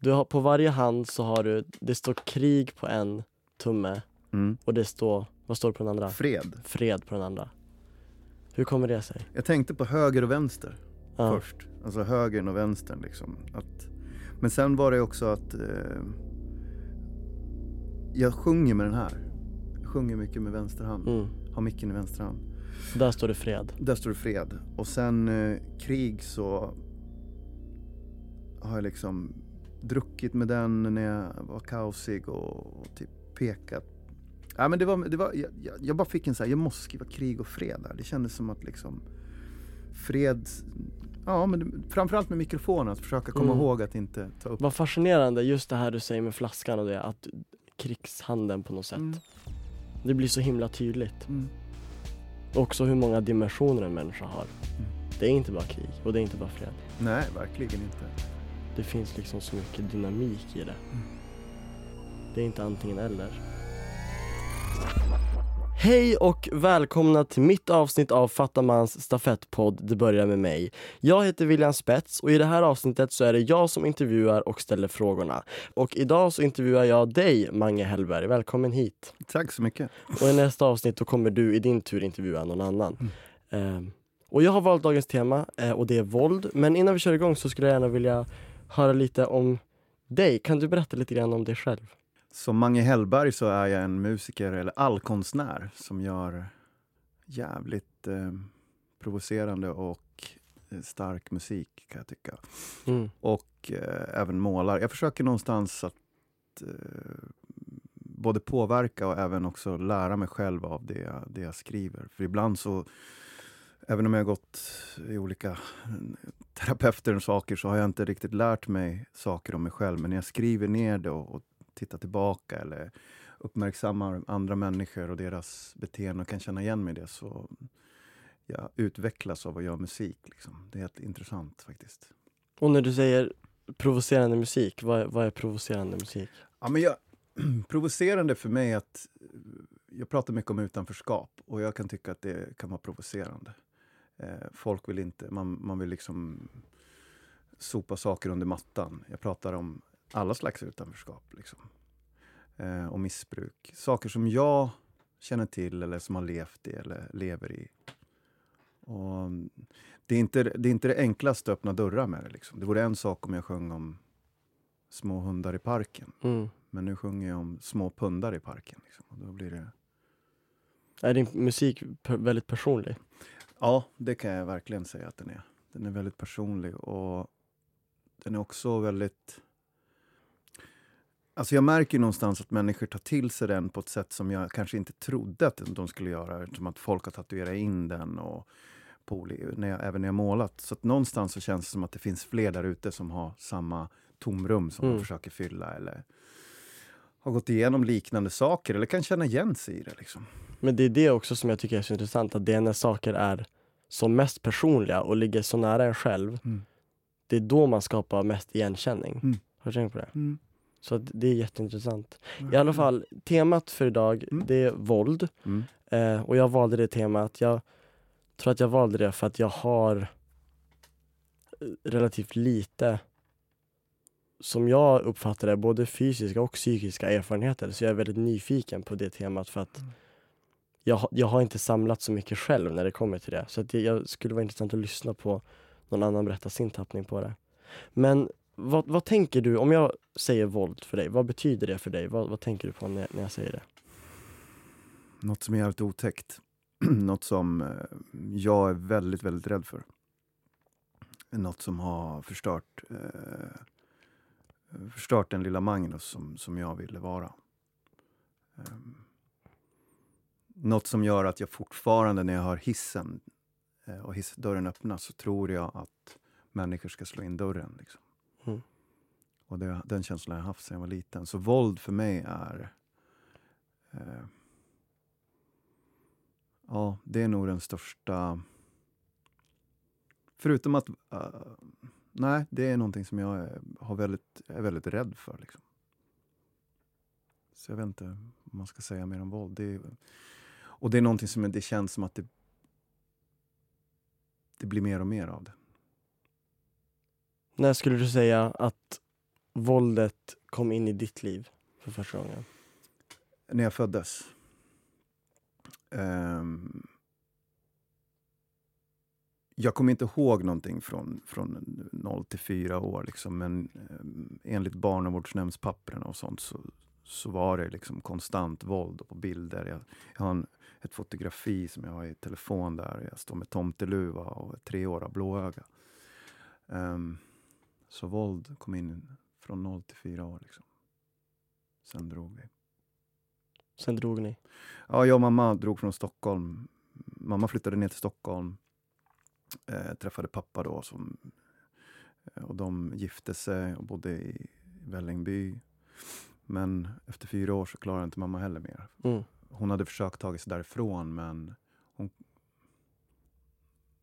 Du har, på varje hand så har du, det står krig på en tumme Mm. och det står, vad står det på den andra? Fred. Fred på den andra. Hur kommer det sig? Jag tänkte på höger och vänster Ja. först. Alltså högern och vänstern liksom. Att, men sen var det också att eh, jag sjunger med den här. Jag sjunger mycket med vänster hand. Mm. Har micken i vänster hand. Där står det fred. Där står det fred. Och sen eh, krig så har jag liksom druckit med den när jag var kaosig och, och typ pekat. Ja, men det var, det var, jag, jag, bara fick en så här, jag måste skriva krig och fred där. Det kändes som att liksom fred, ja men framförallt med mikrofonen, att försöka komma Mm. ihåg att inte ta upp. Vad fascinerande just det här du säger med flaskan och det, att krigshanden på något sätt. Mm. Det blir så himla tydligt. Mm. Också hur många dimensioner en människa har. Mm. Det är inte bara krig och det är inte bara fred. Nej, verkligen inte. Det finns liksom så mycket dynamik i det. Mm. Det är inte antingen eller. Hej och välkomna till mitt avsnitt av Fattamans stafettpodd Det börjar med mig. Jag heter William Spets och i det här avsnittet så är det jag som intervjuar och ställer frågorna. Och idag så intervjuar jag dig, Mange Hellberg. Välkommen hit. Tack så mycket. Och i nästa avsnitt då kommer du i din tur intervjua någon annan. Ehm, och jag har valt dagens tema eh, och det är våld. Men innan vi kör igång så skulle jag gärna vilja höra lite om dig. Kan du berätta lite grann om dig själv? Som Mange Hellberg så är jag en musiker eller allkonstnär som gör jävligt eh, provocerande och eh, stark musik kan jag tycka. Mm. Och eh, även målar. Jag försöker någonstans att eh, både påverka och även också lära mig själv av det, jag- det jag skriver. För ibland så, även om jag har gått i olika eh, terapeuter och saker så har jag inte riktigt lärt mig saker om mig själv. Men när jag skriver ner det och, och tittar tillbaka eller uppmärksammar andra människor och deras beteende och kan känna igen mig i det så jag utvecklas av att göra musik. Liksom. Det är helt intressant faktiskt. Och när du säger provocerande musik, vad är, vad är provocerande musik? Ja, men jag, provocerande för mig att jag pratar mycket om utanförskap och jag kan tycka att det kan vara provocerande. Eh, folk vill inte, man, man vill liksom sopa saker under mattan. Jag pratar om alla slags utanförskap. Liksom. Eh, och missbruk. Saker som jag känner till eller som har levt i eller lever i. Och det, är inte, det är inte det enklaste att öppna dörrar med det. Liksom. Det vore en sak om jag sjöng om små hundar i parken. Mm. Men nu sjunger jag om små pundar i parken. Liksom. Och då blir det... Är din musik väldigt personlig? Ja, det kan jag verkligen säga att den är. Den är väldigt personlig och den är också väldigt... Alltså jag märker någonstans att människor tar till sig den på ett sätt som jag kanske inte trodde att de skulle göra. Som att folk har tatuerat in den och på, när jag, även när jag målat. Så att någonstans så känns det som att det finns fler där ute som har samma tomrum som Mm. de försöker fylla eller har gått igenom liknande saker eller kan känna igen sig i det. Liksom. Men det är det också som jag tycker är så intressant, att det är när saker är som mest personliga och ligger så nära en själv, Mm. det är då man skapar mest igenkänning. Mm. Har du tänkt på det? Mm. Så det är jätteintressant. I alla fall, temat för idag, Mm. det är våld. Mm. Eh, och jag valde det temat, jag tror att jag valde det för att jag har eh, relativt lite som jag uppfattar det, både fysiska och psykiska erfarenheter. Så jag är väldigt nyfiken på det temat för att jag, har- jag har inte samlat så mycket själv när det kommer till det. Så att det jag skulle vara intressant att lyssna på någon annan berätta sin tappning på det. Men vad, vad tänker du, om jag säger våld för dig, vad betyder det för dig? Vad, vad tänker du på när, när jag säger det? Något som är jävligt otäckt. Något som eh, jag är väldigt, väldigt rädd för. Något som har förstört, eh, förstört den lilla Magnus som, som jag ville vara. Um, något som gör att jag fortfarande när jag hör hissen eh, och hissdörren öppnas så tror jag att människor ska slå in dörren. Liksom. Mm. Och det, den känslan har jag haft sedan jag var liten. Så våld för mig är eh, Ja, det är nog den största... Förutom att... eh, nej, det är någonting som jag är, har väldigt, är väldigt rädd för. Liksom. Så jag vet inte om man ska säga mer om våld. Det är, och det är någonting som det känns som att det, det blir mer och mer av det. När skulle du säga att våldet kom in i ditt liv för första gången? När jag föddes. Ehm, jag kommer inte ihåg någonting från, från 0 till 4 år, liksom, men eh, enligt barnavårdsnämndspapperna och sånt så, så var det liksom konstant våld på bilder. Jag, jag har en, ett fotografi som jag har i telefon där jag står med tomteluva och ett treåriga blåöga. Um, så våld kom in från 0 till 4 år. Liksom. Sen drog vi. Sen drog ni? Ja, jag och mamma drog från Stockholm. Mamma flyttade ner till Stockholm. Eh, träffade pappa då. Som, eh, och de gifte sig och bodde i Vällingby. Men efter fyra år så klarade inte mamma heller mer. Mm. Hon hade försökt ta sig därifrån men hon,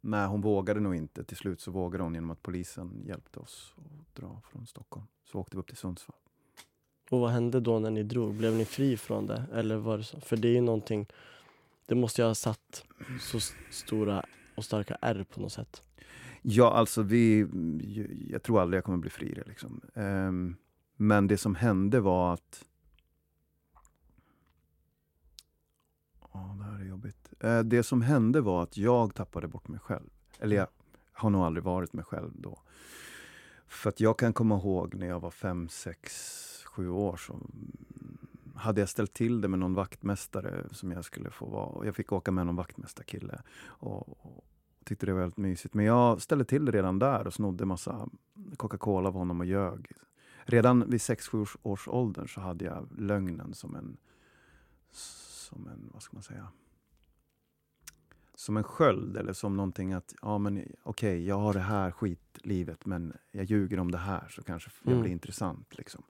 nej, hon vågade nog inte. Till slut så vågade hon genom att polisen hjälpte oss att dra från Stockholm. Så åkte vi upp till Sundsvall. Och vad hände då när ni drog? Blev ni fri från det? Eller var det så? För det är ju någonting, det måste ju ha satt så stora och starka ärr på något sätt. Ja, alltså vi, jag tror aldrig jag kommer bli fri. Liksom. Um, men det som hände var att... Oh, det här är jobbigt. Uh, det som hände var att jag tappade bort mig själv. Eller jag har nog aldrig varit mig själv då. För att jag kan komma ihåg när jag var fem, sex, sju år så hade jag ställt till det med någon vaktmästare som jag skulle få vara. Jag fick åka med någon vaktmästarkille och, och tyckte det var väldigt mysigt. Men jag ställde till det redan där och snodde massa Coca-Cola av honom och ljög. Redan vid 6-7 års, års ålder så hade jag lögnen som en, som en, vad ska man säga, som en sköld eller som någonting att, ja men okej, okay, jag har det här skitlivet men jag ljuger om det här så kanske jag blir mm. intressant. Liksom.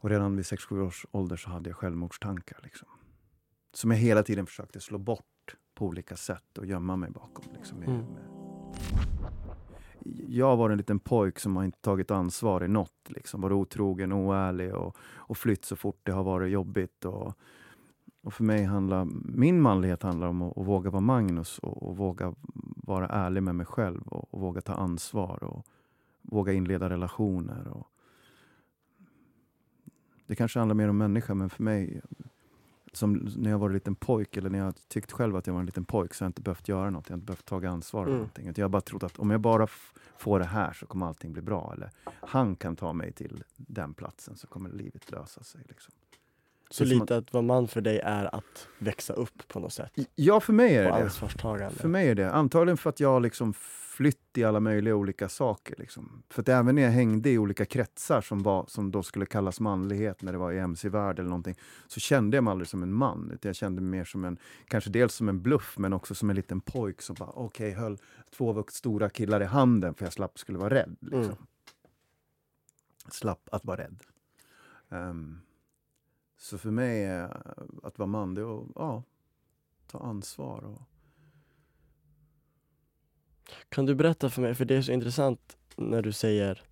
Och redan vid 6-7 års ålder så hade jag självmordstankar. Liksom. Som jag hela tiden försökte slå bort på olika sätt och gömma mig bakom. Liksom, mm. Jag var en liten pojk som har inte tagit ansvar i något. Liksom. Varit otrogen, oärlig och, och flytt så fort det har varit jobbigt. Och, och för mig handlar min manlighet handlar om att, att våga vara Magnus och, och, våga vara ärlig med mig själv och, och, våga ta ansvar och våga inleda relationer. Och, det kanske handlar mer om människa, men för mig, som när jag var en liten pojk, eller när jag tyckte själv att jag var en liten pojk, så har jag inte behövt göra något. Jag har inte behövt ta ansvar mm. någonting. Jag har bara trott att om jag bara får det här så kommer allting bli bra. Eller han kan ta mig till den platsen så kommer livet lösa sig. Liksom. Så lite att vara man för dig är att växa upp på något sätt? Ja, för mig är det ansvarstagande. För mig är det Antagligen för att jag liksom flytt i alla möjliga olika saker. Liksom. För att även när jag hängde i olika kretsar som, var, som då skulle kallas manlighet när det var i mc-värld eller någonting, så kände jag mig aldrig som en man. Utan jag kände mig mer som en, kanske dels som en bluff, men också som en liten pojk som bara okej, okay, höll två stora killar i handen för jag slapp skulle vara rädd. Liksom. Mm. Slapp att vara rädd. Um, så för mig, är att vara man, det är att ja, ta ansvar. Och... Kan du berätta för mig, för det är så intressant när du säger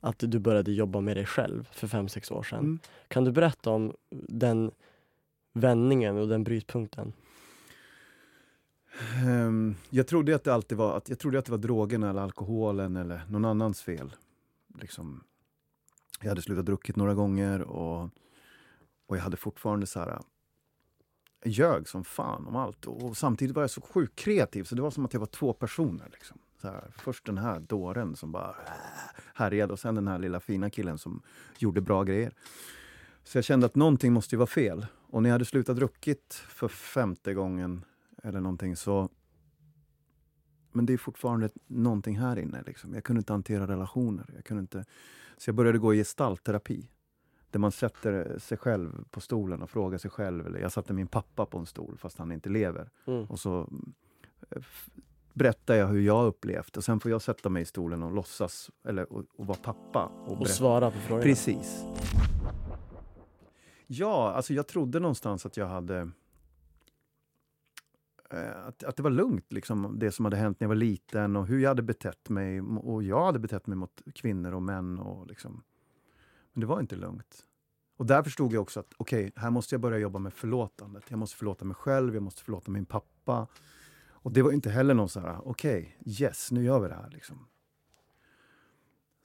att du började jobba med dig själv för fem sex år sedan. Mm. Kan du berätta om den vändningen och den brytpunkten? Um, jag trodde att det alltid var, att, jag trodde att det var drogerna eller alkoholen eller någon annans fel. Liksom, jag hade slutat druckit några gånger och och jag hade fortfarande så här äh, ljög som fan om allt. Och samtidigt var jag så sjukt kreativ så det var som att jag var två personer. Liksom. Så här, först den här dåren som bara äh, härjade och sen den här lilla fina killen som gjorde bra grejer. Så jag kände att någonting måste ju vara fel. Och när jag hade slutat druckit för femte gången eller någonting så... Men det är fortfarande någonting här inne. Liksom. Jag kunde inte hantera relationer. Jag kunde inte, så jag började gå i gestaltterapi där man sätter sig själv på stolen och frågar sig själv. Eller jag satte min pappa på en stol fast han inte lever. Mm. Och så eh, berättar jag hur jag upplevt och sen får jag sätta mig i stolen och låtsas, eller och, och vara pappa. Och, och svara på frågorna. Precis. Ja, alltså jag trodde någonstans att jag hade eh, att, att det var lugnt, liksom, det som hade hänt när jag var liten och hur jag hade betett mig. Och jag hade betett mig mot kvinnor och män. Och liksom, men det var inte lugnt. Och där förstod jag också att okej, okay, här måste jag börja jobba med förlåtandet. Jag måste förlåta mig själv, jag måste förlåta min pappa. Och det var inte heller någon så här, okej, okay, yes, nu gör vi det här. Liksom.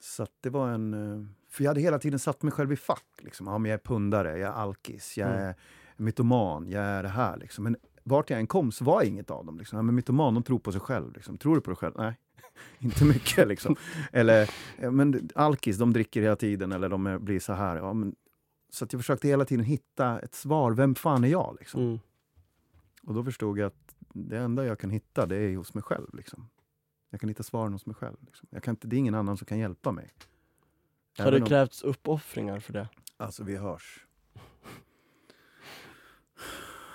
Så det var en... eh, För jag hade hela tiden satt mig själv i fack. Liksom. Ja, men jag är pundare, jag är alkis, jag Mm. är mytoman, jag är det här. Liksom. Men vart jag än kom så var jag inget av dem. Liksom. Ja, men mytoman, de tror på sig själv. Liksom. Tror du på dig själv? Nej, inte mycket. Liksom. Eller ja, men alkis, de dricker hela tiden eller de blir så här. Ja, men, så att jag försökte hela tiden hitta ett svar. Vem fan är jag? Liksom. Mm. Och då förstod jag att det enda jag kan hitta det är hos mig själv. Liksom. Jag kan hitta svaren hos mig själv. Liksom. Jag kan inte, det är ingen annan som kan hjälpa mig. Har Även det om- krävts uppoffringar för det? Alltså, vi hörs.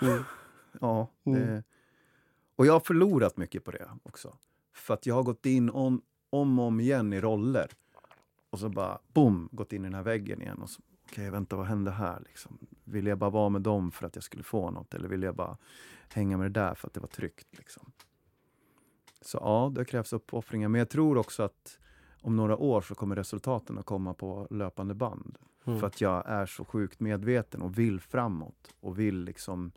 Mm. Ja. Mm. Det, och jag har förlorat mycket på det också. För att jag har gått in on, om och om igen i roller. Och så bara, boom, gått in i den här väggen igen. Och så, Okej, vänta, vad hände här? Liksom? Ville jag bara vara med dem för att jag skulle få något? Eller ville jag bara hänga med det där för att det var tryggt? Liksom? Så ja, det krävs uppoffringar. Men jag tror också att om några år så kommer resultaten att komma på löpande band. Mm. För att jag är så sjukt medveten och vill framåt. Och vill liksom...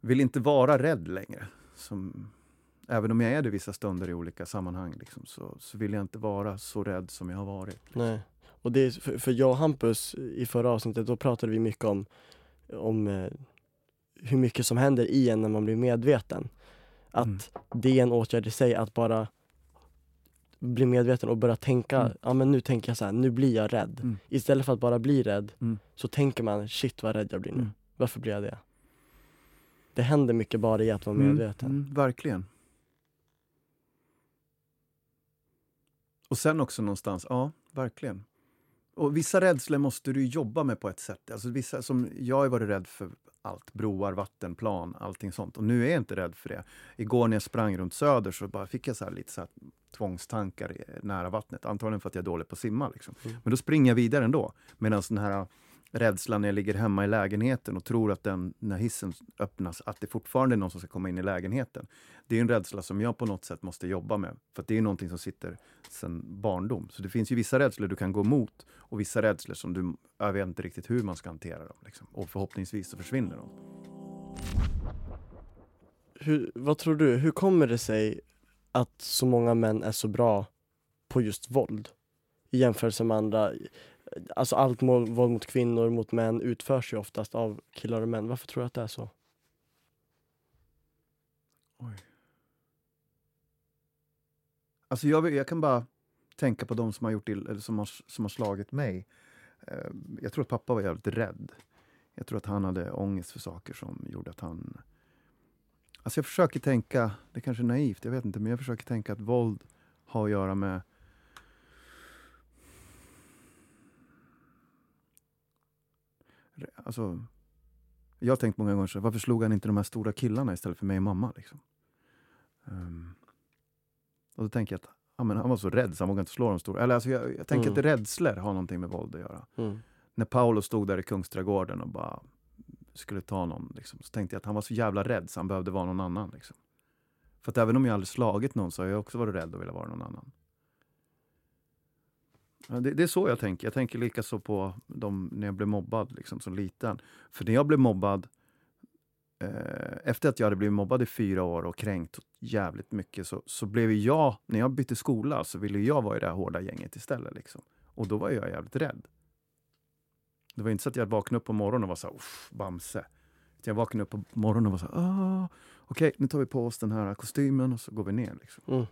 Vill inte vara rädd längre. Som, även om jag är det vissa stunder i olika sammanhang liksom, så, så vill jag inte vara så rädd som jag har varit. Nej. Och det är, för, för jag och Hampus i förra avsnittet, då pratade vi mycket om, om eh, hur mycket som händer i en när man blir medveten. Att Mm. det är en åtgärd i sig att bara bli medveten och börja tänka, Mm. ja men nu tänker jag så här, nu blir jag rädd. Mm. Istället för att bara bli rädd Mm. så tänker man, shit vad rädd jag blir nu. Mm. Varför blir jag det? Det händer mycket bara i att vara medveten. Mm, mm, verkligen. Och sen också någonstans, ja, verkligen. Och vissa rädslor måste du jobba med på ett sätt. Alltså vissa, som, jag har varit rädd för allt. Broar, vattenplan, allting sånt. Och nu är jag inte rädd för det. Igår när jag sprang runt Söder så bara fick jag så här lite så här tvångstankar nära vattnet. Antagligen för att jag är dålig på att simma. Liksom. Mm. Men då springer jag vidare ändå. Medan den här rädslan när jag ligger hemma i lägenheten och tror att den, när hissen öppnas, att det fortfarande är någon som ska komma in i lägenheten. Det är en rädsla som jag på något sätt måste jobba med. För att det är någonting som sitter sedan barndom. Så det finns ju vissa rädslor du kan gå emot och vissa rädslor som du, jag vet inte riktigt hur man ska hantera dem. Liksom. Och förhoppningsvis så försvinner de. Hur, vad tror du, hur kommer det sig att så många män är så bra på just våld? I jämförelse med andra, alltså allt mål, våld mot kvinnor, mot män utförs ju oftast av killar och män. Varför tror du att det är så? Alltså jag, jag kan bara tänka på de som har, gjort ill, eller som har, som har slagit mig. Ehm, jag tror att pappa var jävligt rädd. Jag tror att han hade ångest för saker som gjorde att han... Alltså jag försöker tänka, det kanske är naivt, jag vet inte, men jag försöker tänka att våld har att göra med Alltså, jag har tänkt många gånger så, varför slog han inte de här stora killarna istället för mig och mamma? Liksom? Ehm, och då tänker jag att ja, men han var så rädd så han vågade inte slå de stora. Eller alltså, jag, jag tänker Mm. att rädslor har någonting med våld att göra. Mm. När Paolo stod där i Kungsträdgården och bara skulle ta någon, liksom, så tänkte jag att han var så jävla rädd så han behövde vara någon annan. Liksom. För att även om jag aldrig slagit någon så har jag också varit rädd och velat vara någon annan. Ja, det, det är så jag tänker. Jag tänker likaså på de, när jag blev mobbad liksom, som liten. För när jag blev mobbad, eh, efter att jag hade blivit mobbad i fyra år och kränkt jävligt mycket, så, så blev ju jag, när jag bytte skola, så ville jag vara i det här hårda gänget istället. Liksom. Och då var jag jävligt rädd. Det var inte så att jag vaknade upp på morgonen och var så här, Bamse. Utan Jag vaknade upp på morgonen och var så här, okej, okej, nu tar vi på oss den här kostymen och så går vi ner. Liksom. Mm.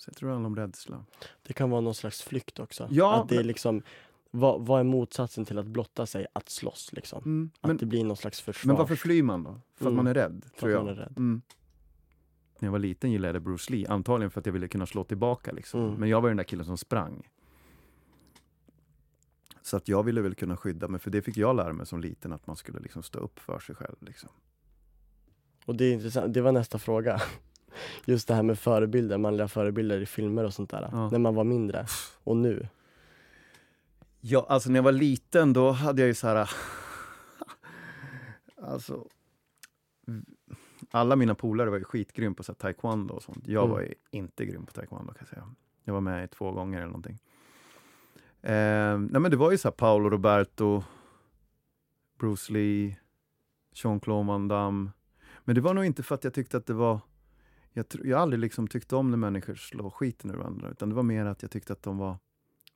Så jag tror det handlar om rädsla. Det kan vara någon slags flykt också. Ja, att det är men- liksom, vad, vad är motsatsen till att blotta sig? Att slåss liksom. Mm, Att men, det blir någon slags försvar. men varför flyr man då? För att Mm. man är rädd, tror att jag. rädd. Mm. När jag var liten gillade jag Bruce Lee, antagligen för att jag ville kunna slå tillbaka. Liksom. Mm. Men jag var den där killen som sprang. Så att jag ville väl kunna skydda mig, för det fick jag lära mig som liten, att man skulle liksom stå upp för sig själv. Liksom. Och det är intressant, det var nästa fråga. Just det här med förebilder, manliga förebilder i filmer och sånt där. Ja. När man var mindre. Och nu. Ja, alltså när jag var liten då hade jag ju så här... alltså... Alla mina polare var ju skitgrym på så här, taekwondo och sånt. Jag Mm. var inte grym på taekwondo kan jag säga. Jag var med två gånger eller någonting. Eh, nej men det var ju så här Paolo Roberto, Bruce Lee, Jean-Claude Van Damme. Men det var nog inte för att jag tyckte att det var... jag, tr- jag har aldrig liksom tyckt om när människor slår skiten ur varandra. Utan det var mer att jag tyckte att de var...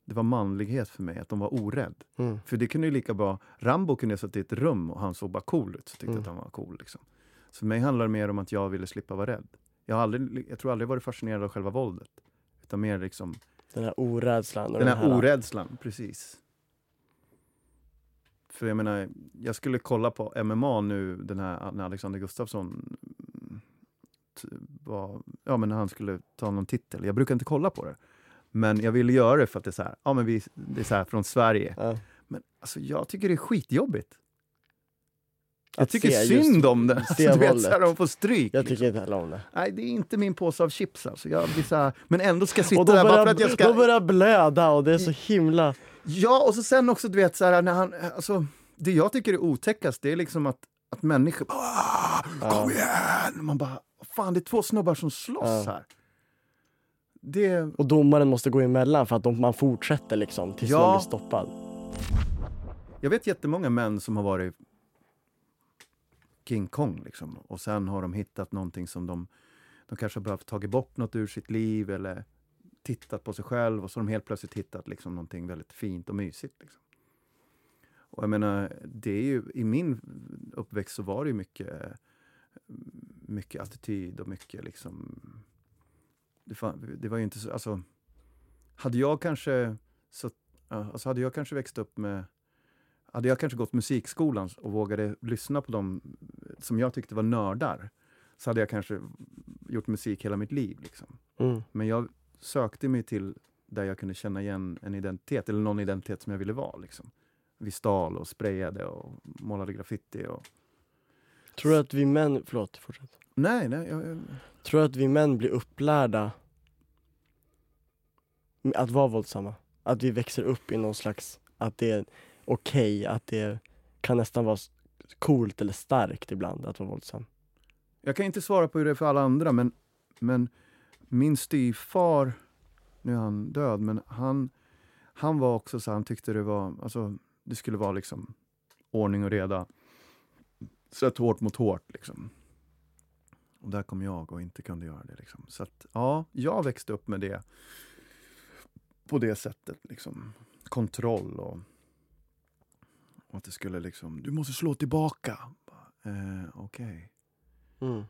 Det var manlighet för mig, att de var orädd. Mm. För det kunde ju lika bra... Rambo kunde jag sätta i ett rum och han såg bara cool ut. Så tyckte Mm. att han var cool. Liksom. Så för mig handlar det mer om att jag ville slippa vara rädd. Jag, har aldrig, jag tror aldrig varit fascinerad av själva våldet. Utan mer liksom Den här orädslan. och den här orädslan, precis. För jag menar, jag skulle kolla på MMA nu, den här, när Alexander Gustafsson var, ja men när han skulle ta någon titel. Jag brukar inte kolla på det. Men jag ville göra det för att det är så här, ja men vi, det är så här från Sverige. Ja. Men alltså jag tycker det är skitjobbigt. Jag Att tycker synd om det. se du vet, så här, de får stryk. Jag liksom. tycker inte heller om det. Nej, det är inte min påse av chips alltså. Jag blir så här, men ändå ska jag sitta där bara för att jag ska... de börjar blöda och det är så himla... Ja, och så sen också du vet så här när han, alltså det jag tycker är otäckast det är liksom att, att människor "Ah, kom igen! Man bara, fan det är två snubbar som slåss Ja. här. Det, Och domaren måste gå emellan för att de, man fortsätter liksom tills Ja. någon blir stoppad. jag vet jättemånga män som har varit King Kong liksom och sen har de hittat någonting som de, de kanske har behövt tagit bort något ur sitt liv eller tittat på sig själv och så har de helt plötsligt hittat liksom någonting väldigt fint och mysigt. Liksom. Och jag menar, det är ju, i min uppväxt så var det ju mycket, mycket attityd och mycket liksom... Det, fan, det var ju inte så, alltså... Hade jag kanske, så, alltså hade jag kanske växt upp med... Hade jag kanske gått musikskolan och vågade lyssna på dem som jag tyckte var nördar, så hade jag kanske gjort musik hela mitt liv. Liksom. Mm. Men jag sökte mig till där jag kunde känna igen en identitet, eller någon identitet som jag ville vara. Liksom. Vi stal och sprayade och målade graffiti. Och... Tror du att vi män, förlåt, fortsätt. Nej, nej. Jag, jag... Tror du att vi män blir upplärda att vara våldsamma? Att vi växer upp i någon slags, att det är okej, att det kan nästan vara coolt eller starkt ibland att vara våldsam. jag kan inte svara på hur det är för alla andra, men, men min styvfar, nu är han död, men han, han var också så han tyckte det var, alltså det skulle vara liksom ordning och reda. Sätt hårt mot hårt liksom. Och där kom jag och inte kunde göra det. Liksom. Så att, ja, jag växte upp med det på det sättet. Liksom. Kontroll och, och att det skulle liksom, du måste slå tillbaka. Eh, Okej. Mm.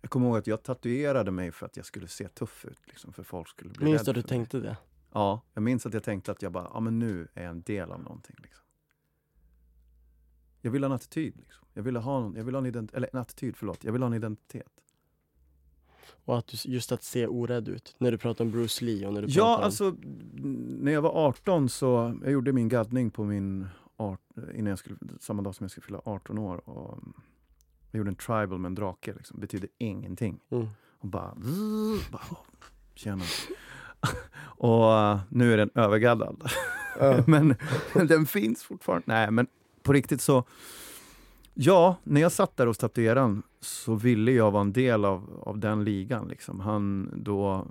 Jag kommer ihåg att jag tatuerade mig för att jag skulle se tuff ut. Liksom, för folk skulle bli Minns du att du tänkte det? Ja, jag minns att jag tänkte att jag bara, ja men nu är jag en del av någonting. Liksom. Jag vill ha en attityd. Liksom. Jag vill ha, någon, jag vill ha en, ident- eller en attityd, förlåt. Jag vill ha en identitet. Och att du, just att se orädd ut, när du pratar om Bruce Lee och när du Ja, pratar om... alltså när jag var 18 så, jag gjorde min gaddning på min, art, innan jag skulle, samma dag som jag skulle fylla 18 år. Och, mm, jag gjorde en tribal med en drake, liksom. betydde ingenting. Mm. Och bara... bara tjena. och uh, nu är den övergaddad. Ja. men den finns fortfarande. Nej, men på riktigt så... Ja, när jag satt där hos tatueraren så ville jag vara en del av, av den ligan. Liksom. Han då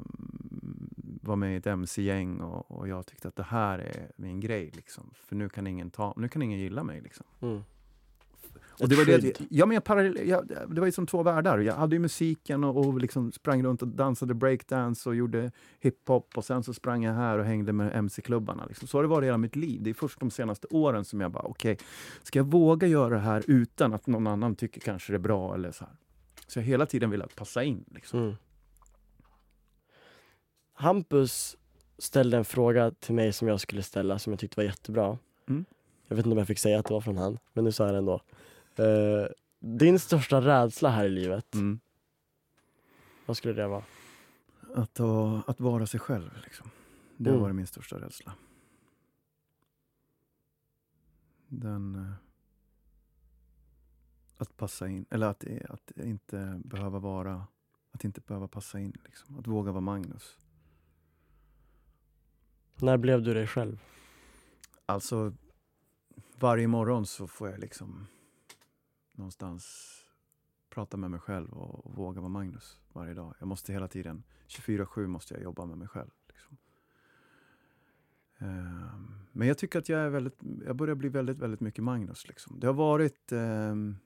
var med i ett mc-gäng och, och jag tyckte att det här är min grej. Liksom. För nu kan ingen, ta, nu kan ingen gilla mig. Liksom. Mm. Och det, var det, ja, men jag parallell, jag, det var ju som två världar. Jag hade ju musiken och, och liksom sprang runt och dansade breakdance och gjorde hiphop och sen så sprang jag här och hängde med MC-klubbarna. Liksom. Så har det varit hela mitt liv. Det är först de senaste åren som jag bara, okej, ska jag våga göra det här utan att någon annan tycker kanske det är bra eller så här. Så jag hela tiden velat passa in. Liksom. Mm. Hampus ställde en fråga till mig som jag skulle ställa som jag tyckte var jättebra. Mm. Jag vet inte om jag fick säga att det var från han, men nu sa jag det ändå. Eh, din största rädsla här i livet, Mm. vad skulle det vara? Att, ha, att vara sig själv. Liksom. Det har Mm. varit min största rädsla. Den... eh, Att passa in, eller att, att inte behöva vara... Att inte behöva passa in. Liksom. Att våga vara Magnus. När blev du dig själv? Alltså, varje morgon så får jag liksom någonstans prata med mig själv och, och våga vara Magnus varje dag. Jag måste hela tiden, 24-7 måste jag jobba med mig själv. Liksom. Ehm, men jag tycker att jag är väldigt, jag börjar bli väldigt, väldigt mycket Magnus. Liksom. Det har varit, ehm,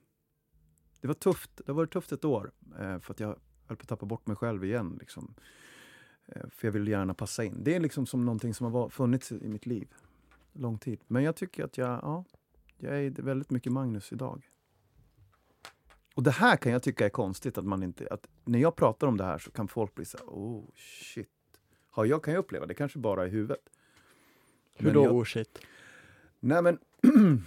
det var tufft. Det har varit tufft ett år eh, för att jag höll på att tappa bort mig själv igen. Liksom. Eh, för jag vill gärna passa in. Det är liksom som någonting som har funnits i mitt liv lång tid. Men jag tycker att jag, ja, jag är väldigt mycket Magnus idag. Och det här kan jag tycka är konstigt att man inte, att när jag pratar om det här så kan folk bli så här, oh shit. Har jag, kan jag uppleva det, kanske bara i huvudet. Hur Men då jag- oh shit? Nej men...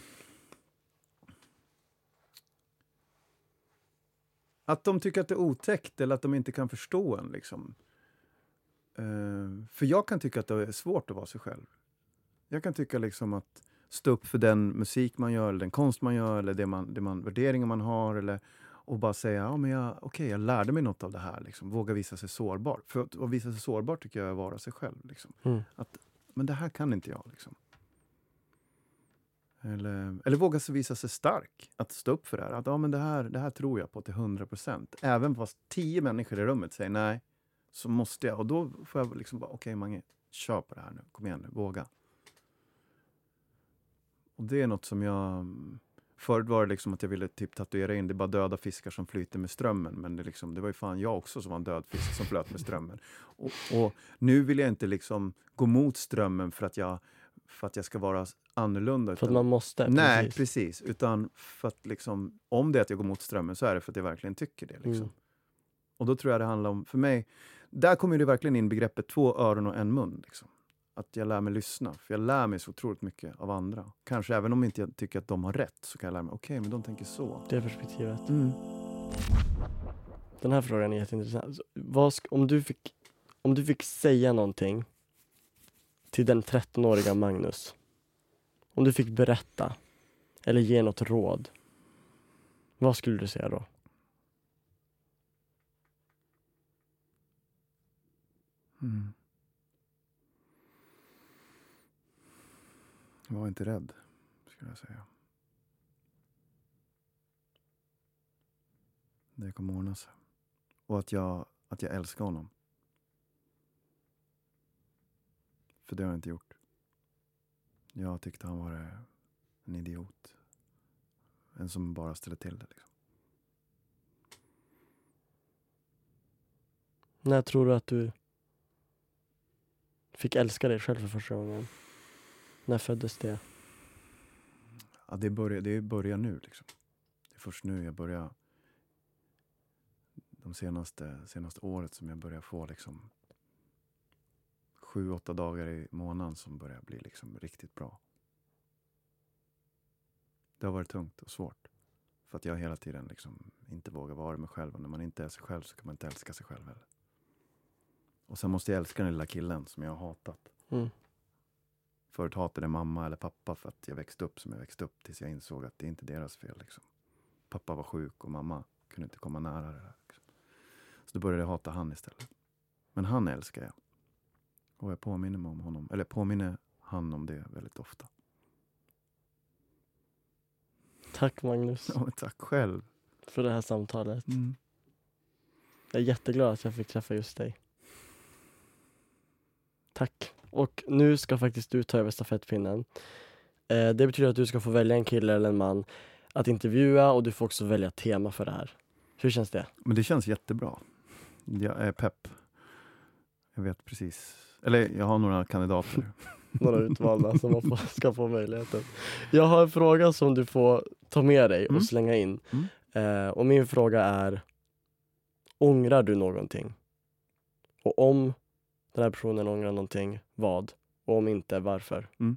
att de tycker att det är otäckt eller att de inte kan förstå en. Liksom. Eh, för jag kan tycka att det är svårt att vara sig själv. Jag kan tycka liksom att stå upp för den musik man gör, eller den konst man gör, eller det man, det man, värderingar man har. Eller, och bara säga, ja men jag, okej, jag lärde mig något av det här. Liksom. Våga visa sig sårbar. För att, att visa sig sårbar tycker jag är att vara sig själv. Liksom. Mm. Men det här kan inte jag. Liksom. Eller, eller våga sig visa sig stark. Att stå upp för det här. Att ja, men det, här det här tror jag på till 100 procent. Även fast tio människor i rummet säger nej, så måste jag. Och då får jag liksom bara, okej Mange, kör på det här nu. Kom igen nu, våga. Och det är något som jag... Förut var det liksom att jag ville typ tatuera in, det är bara döda fiskar som flyter med strömmen. Men det, liksom, det var ju fan jag också som var en död fisk som flöt med strömmen. Och, och nu vill jag inte liksom gå mot strömmen för att jag, för att jag ska vara annorlunda. För att man måste? Nej, precis. precis. Utan för att liksom, om det är att jag går mot strömmen så är det för att jag verkligen tycker det. Liksom. Mm. Och då tror jag det handlar om, för mig, där kommer det verkligen in begreppet två öron och en mun. Liksom. Att jag lär mig lyssna, för jag lär mig så otroligt mycket av andra. Kanske även om inte jag tycker att de har rätt så kan jag lära mig, okej, men de tänker så. Det perspektivet. Mm. Den här frågan är jätteintressant. Så, Vad om, du fick, om du fick säga någonting till den 13-åriga Magnus. Om du fick berätta eller ge något råd. Vad skulle du säga då? Mm. Var inte rädd, skulle jag säga. Det kommer ordna sig. Och att jag, att jag älskar honom. För det har jag inte gjort. Jag tyckte han var en idiot. En som bara ställer till det. Liksom. När tror du att du fick älska dig själv för första gången? När föddes det? Ja, det, börjar, det börjar nu. Liksom. Det är först nu jag börjar... De senaste, senaste året som jag börjar få liksom sju, åtta dagar i månaden som börjar bli liksom riktigt bra. Det har varit tungt och svårt. För att jag hela tiden liksom inte vågar vara mig själv. Och när man inte är sig själv så kan man inte älska sig själv heller. Och sen måste jag älska den lilla killen som jag har hatat. Mm. Förut hatade mamma eller pappa för att jag växte upp som jag växte upp tills jag insåg att det är inte deras fel. Liksom. Pappa var sjuk och mamma kunde inte komma nära det där. Liksom. Så då började jag hata han istället. Men han älskar jag. Och jag påminner mig om honom, eller påminner han om det väldigt ofta. Tack Magnus Ja, tack själv. för det här samtalet. Mm. Jag är jätteglad att jag fick träffa just dig. Tack. Och nu ska faktiskt du ta över stafettpinnen. Eh, det betyder att du ska få välja en kille eller en man att intervjua och du får också välja tema för det här. Hur känns det? Men det känns jättebra. Jag är pepp. Jag vet precis. Eller jag har några kandidater. Några utvalda som man får, ska få möjligheten. Jag har en fråga som du får ta med dig och Mm. slänga in. Mm. Eh, och min fråga är Ångrar du någonting? Och om den här personen ångrar någonting, vad? Och om inte, varför? Mm.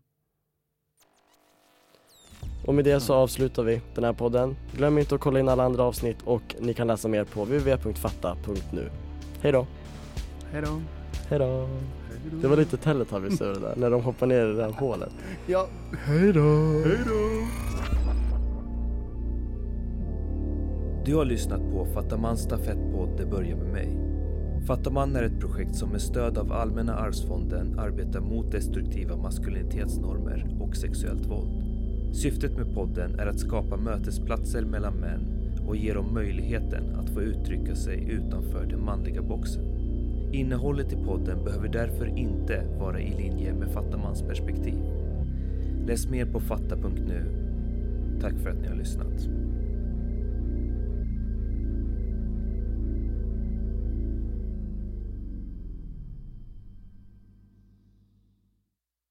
Och med det så avslutar vi den här podden. Glöm inte att kolla in alla andra avsnitt och ni kan läsa mer på www.fatta.nu. Hej då! Hej då. Hej då! Det var lite Teletubbies över det där, när de hoppar ner i det där hålet. Ja. Hej då! Hej då. Du har lyssnat på Fattamans stafettpodd Det börjar med mig. Fattaman är ett projekt som med stöd av Allmänna arvsfonden arbetar mot destruktiva maskulinitetsnormer och sexuellt våld. Syftet med podden är att skapa mötesplatser mellan män och ge dem möjligheten att få uttrycka sig utanför den manliga boxen. Innehållet i podden behöver därför inte vara i linje med Fattamans perspektiv. Läs mer på fatta.nu. Tack för att ni har lyssnat.